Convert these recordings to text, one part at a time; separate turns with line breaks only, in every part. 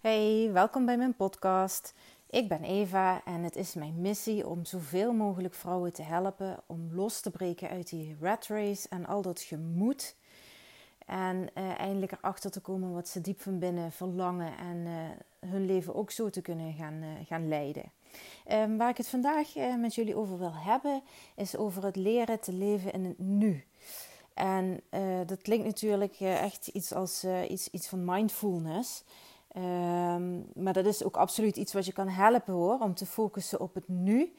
Hey, welkom bij mijn podcast. Ik ben Eva en het is mijn missie om zoveel mogelijk vrouwen te helpen om los te breken uit die rat race en al dat gemoed. En uh, eindelijk erachter te komen wat ze diep van binnen verlangen en uh, hun leven ook zo te kunnen gaan, uh, gaan leiden. Um, waar ik het vandaag met jullie over wil hebben, is over het leren te leven in het nu. En dat klinkt natuurlijk echt iets als iets, iets van mindfulness. Um, maar dat is ook absoluut iets wat je kan helpen hoor, om te focussen op het nu.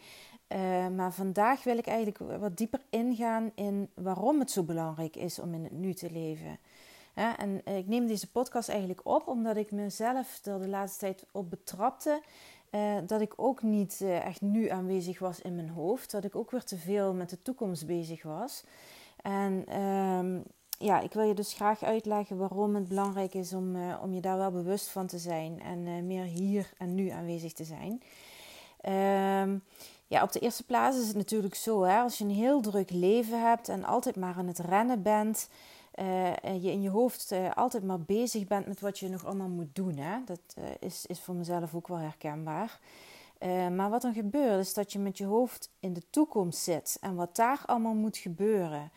Uh, maar vandaag wil ik eigenlijk wat dieper ingaan in waarom het zo belangrijk is om in het nu te leven. En ik neem deze podcast eigenlijk op omdat ik mezelf er de laatste tijd op betrapte. Uh, dat ik ook niet uh, echt nu aanwezig was in mijn hoofd. Dat ik ook weer te veel met de toekomst bezig was. En um, ja, ik wil je dus graag uitleggen waarom het belangrijk is om, uh, om je daar wel bewust van te zijn en uh, meer hier en nu aanwezig te zijn. Um, ja, op de eerste plaats is het natuurlijk zo, hè, als je een heel druk leven hebt en altijd maar aan het rennen bent, uh, en je in je hoofd altijd maar bezig bent met wat je nog allemaal moet doen. Hè? Dat is, is voor mezelf ook wel herkenbaar. maar wat er gebeurt is dat je met je hoofd in de toekomst zit en wat daar allemaal moet gebeuren.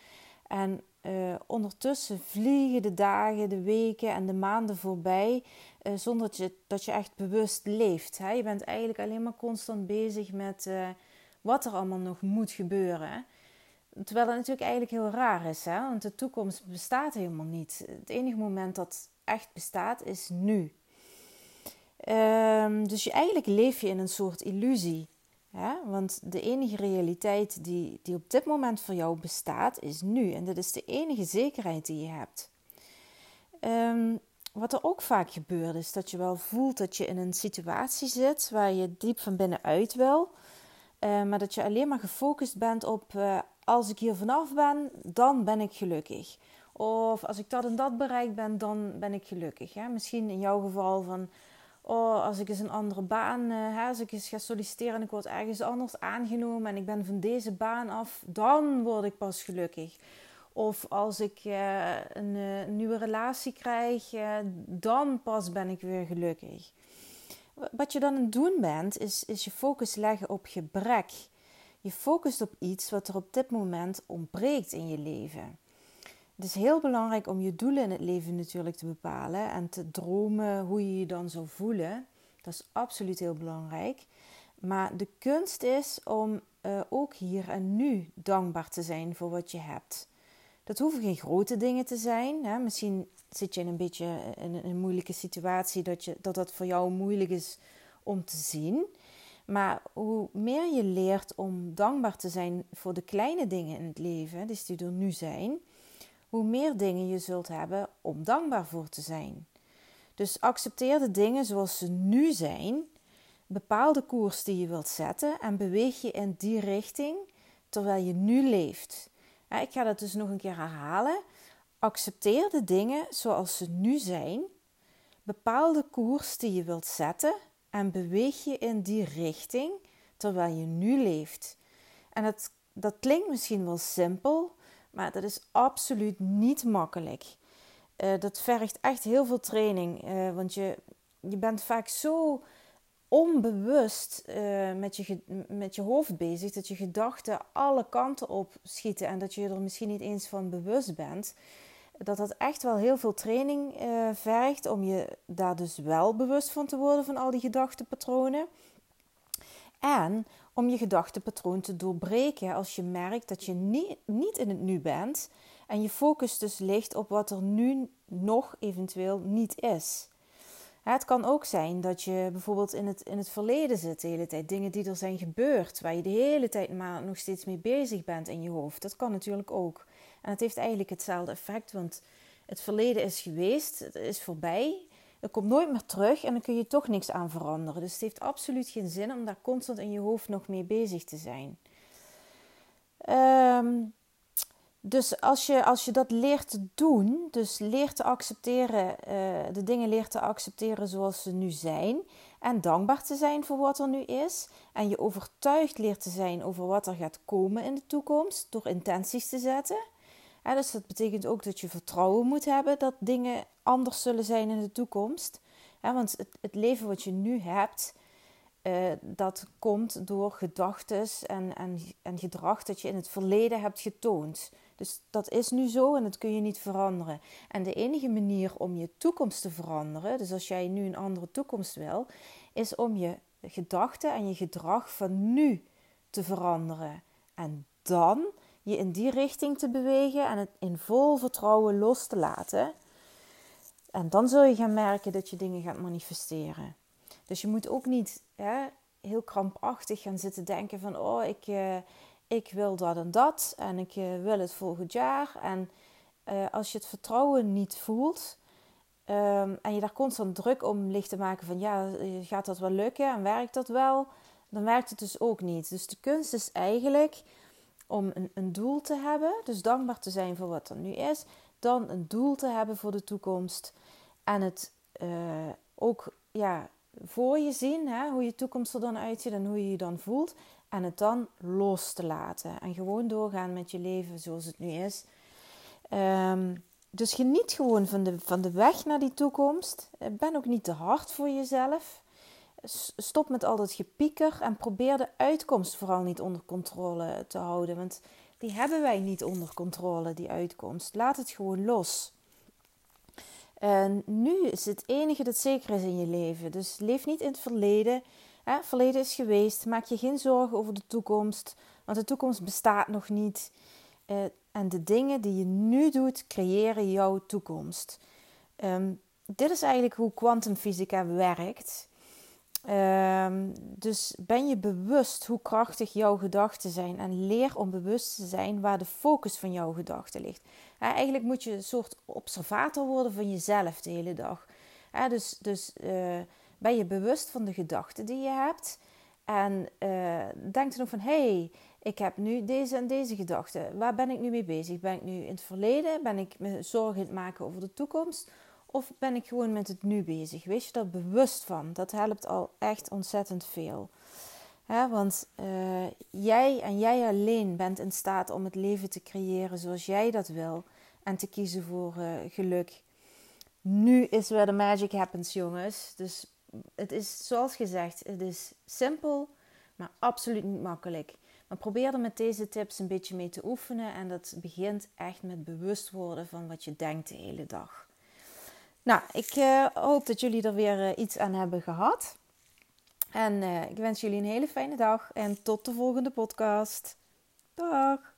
En uh, ondertussen vliegen de dagen, de weken en de maanden voorbij uh, zonder dat je, dat je echt bewust leeft. Hè? Je bent eigenlijk alleen maar constant bezig met uh, wat er allemaal nog moet gebeuren. Terwijl dat natuurlijk eigenlijk heel raar is, hè? want de toekomst bestaat helemaal niet. Het enige moment dat echt bestaat is nu. Um, dus je, eigenlijk leef je in een soort illusie. Want de enige realiteit die, die op dit moment voor jou bestaat, is nu. En dat is de enige zekerheid die je hebt. Um, wat er ook vaak gebeurt, is dat je wel voelt dat je in een situatie zit waar je diep van binnenuit wil. Uh, maar dat je alleen maar gefocust bent op uh, als ik hier vanaf ben, dan ben ik gelukkig. Of als ik dat en dat bereikt ben, dan ben ik gelukkig. Ja? Misschien in jouw geval van oh, als ik eens een andere baan, uh, als ik eens ga solliciteren en ik word ergens anders aangenomen en ik ben van deze baan af, dan word ik pas gelukkig. Of als ik uh, een, uh, nieuwe relatie krijg, dan pas ben ik weer gelukkig. Wat je dan aan het doen bent, is, is je focus leggen op gebrek. Je focust op iets wat er op dit moment ontbreekt in je leven. Het is heel belangrijk om je doelen in het leven natuurlijk te bepalen en te dromen hoe je je dan zou voelen. Dat is absoluut heel belangrijk. Maar de kunst is om uh, ook hier en nu dankbaar te zijn voor wat je hebt. Dat hoeven geen grote dingen te zijn. Hè? Misschien zit je in een beetje in een moeilijke situatie dat, je, dat dat voor jou moeilijk is om te zien. Maar hoe meer je leert om dankbaar te zijn voor de kleine dingen in het leven, dus die er nu zijn, hoe meer dingen je zult hebben om dankbaar voor te zijn. Dus accepteer de dingen zoals ze nu zijn, bepaal de koers die je wilt zetten en beweeg je in die richting terwijl je nu leeft. ik ga dat dus nog een keer herhalen. Accepteer de dingen zoals ze nu zijn, bepaal de koers die je wilt zetten en beweeg je in die richting terwijl je nu leeft. En dat, dat klinkt misschien wel simpel, maar dat is absoluut niet makkelijk. Uh, dat vergt echt heel veel training. Uh, want je, je bent vaak zo onbewust uh, met, je, met je hoofd bezig dat je gedachten alle kanten op schieten en dat je er misschien niet eens van bewust bent. Dat dat echt wel heel veel training vergt om je daar dus wel bewust van te worden van al die gedachtenpatronen. En om je gedachtenpatroon te doorbreken als je merkt dat je niet, niet in het nu bent en je focus dus ligt op wat er nu nog eventueel niet is. Het kan ook zijn dat je bijvoorbeeld in het, in het verleden zit de hele tijd. Dingen die er zijn gebeurd, waar je de hele tijd maar nog steeds mee bezig bent in je hoofd. Dat kan natuurlijk ook. En het heeft eigenlijk hetzelfde effect, want het verleden is geweest, het is voorbij. Dat komt nooit meer terug en dan kun je toch niks aan veranderen. Dus het heeft absoluut geen zin om daar constant in je hoofd nog mee bezig te zijn. Um, dus als je, als je dat leert te doen, dus leert te accepteren, uh, de dingen leert te accepteren zoals ze nu zijn. En dankbaar te zijn voor wat er nu is. En je overtuigd leert te zijn over wat er gaat komen in de toekomst door intenties te zetten dus dat betekent ook dat je vertrouwen moet hebben dat dingen anders zullen zijn in de toekomst. want het, het, leven wat je nu hebt, uh, dat komt door gedachten en, en, en gedrag dat je in het verleden hebt getoond. Dus dat is nu zo en dat kun je niet veranderen. En de enige manier om je toekomst te veranderen, dus als jij nu een andere toekomst wil, is om je gedachten en je gedrag van nu te veranderen. En dan je in die richting te bewegen en het in vol vertrouwen los te laten. En dan zul je gaan merken dat je dingen gaat manifesteren. Dus je moet ook niet hè, heel krampachtig gaan zitten denken van... oh, ik, uh, ik wil dat en dat en ik uh, wil het volgend jaar. En uh, als je het vertrouwen niet voelt... Um, en je daar constant druk om ligt te maken van... ja, gaat dat wel lukken en werkt dat wel... dan werkt het dus ook niet. Dus de kunst is eigenlijk om een, een doel te hebben... dus dankbaar te zijn voor wat er nu is... dan een doel te hebben voor de toekomst... en het ook ja, voor je zien, hè, hoe je toekomst er dan uitziet en hoe je je dan voelt. En het dan los te laten. En gewoon doorgaan met je leven zoals het nu is. Um, dus geniet gewoon van de, van de weg naar die toekomst. Eh, ben ook niet te hard voor jezelf. Stop met al dat gepieker en probeer de uitkomst vooral niet onder controle te houden. Want die hebben wij niet onder controle, die uitkomst. Laat het gewoon los. En nu is het enige dat zeker is in je leven. Dus leef niet in het verleden. Verleden is geweest. Maak je geen zorgen over de toekomst. Want de toekomst bestaat nog niet. Uh, en de dingen die je nu doet, creëren jouw toekomst. Um, dit is eigenlijk hoe kwantumfysica werkt. Um, dus ben je bewust hoe krachtig jouw gedachten zijn en leer om bewust te zijn waar de focus van jouw gedachten ligt. eigenlijk moet je een soort observator worden van jezelf de hele dag. dus dus uh, ben je bewust van de gedachten die je hebt en uh, denk dan ook van hé, hey, ik heb nu deze en deze gedachten. Waar ben ik nu mee bezig? Ben ik nu in het verleden? Ben ik me zorgen aan het maken over de toekomst? Of ben ik gewoon met het nu bezig? Wees je daar bewust van. Dat helpt al echt ontzettend veel. want uh, jij en jij alleen bent in staat om het leven te creëren zoals jij dat wil. En te kiezen voor uh, geluk. Nu is waar de magic happens, jongens. Dus het is zoals gezegd, het is simpel, maar absoluut niet makkelijk. Maar probeer er met deze tips een beetje mee te oefenen. En dat begint echt met bewust worden van wat je denkt de hele dag. Nou, ik uh, hoop dat jullie er weer uh, iets aan hebben gehad. En uh, ik wens jullie een hele fijne dag en tot de volgende podcast. Dag!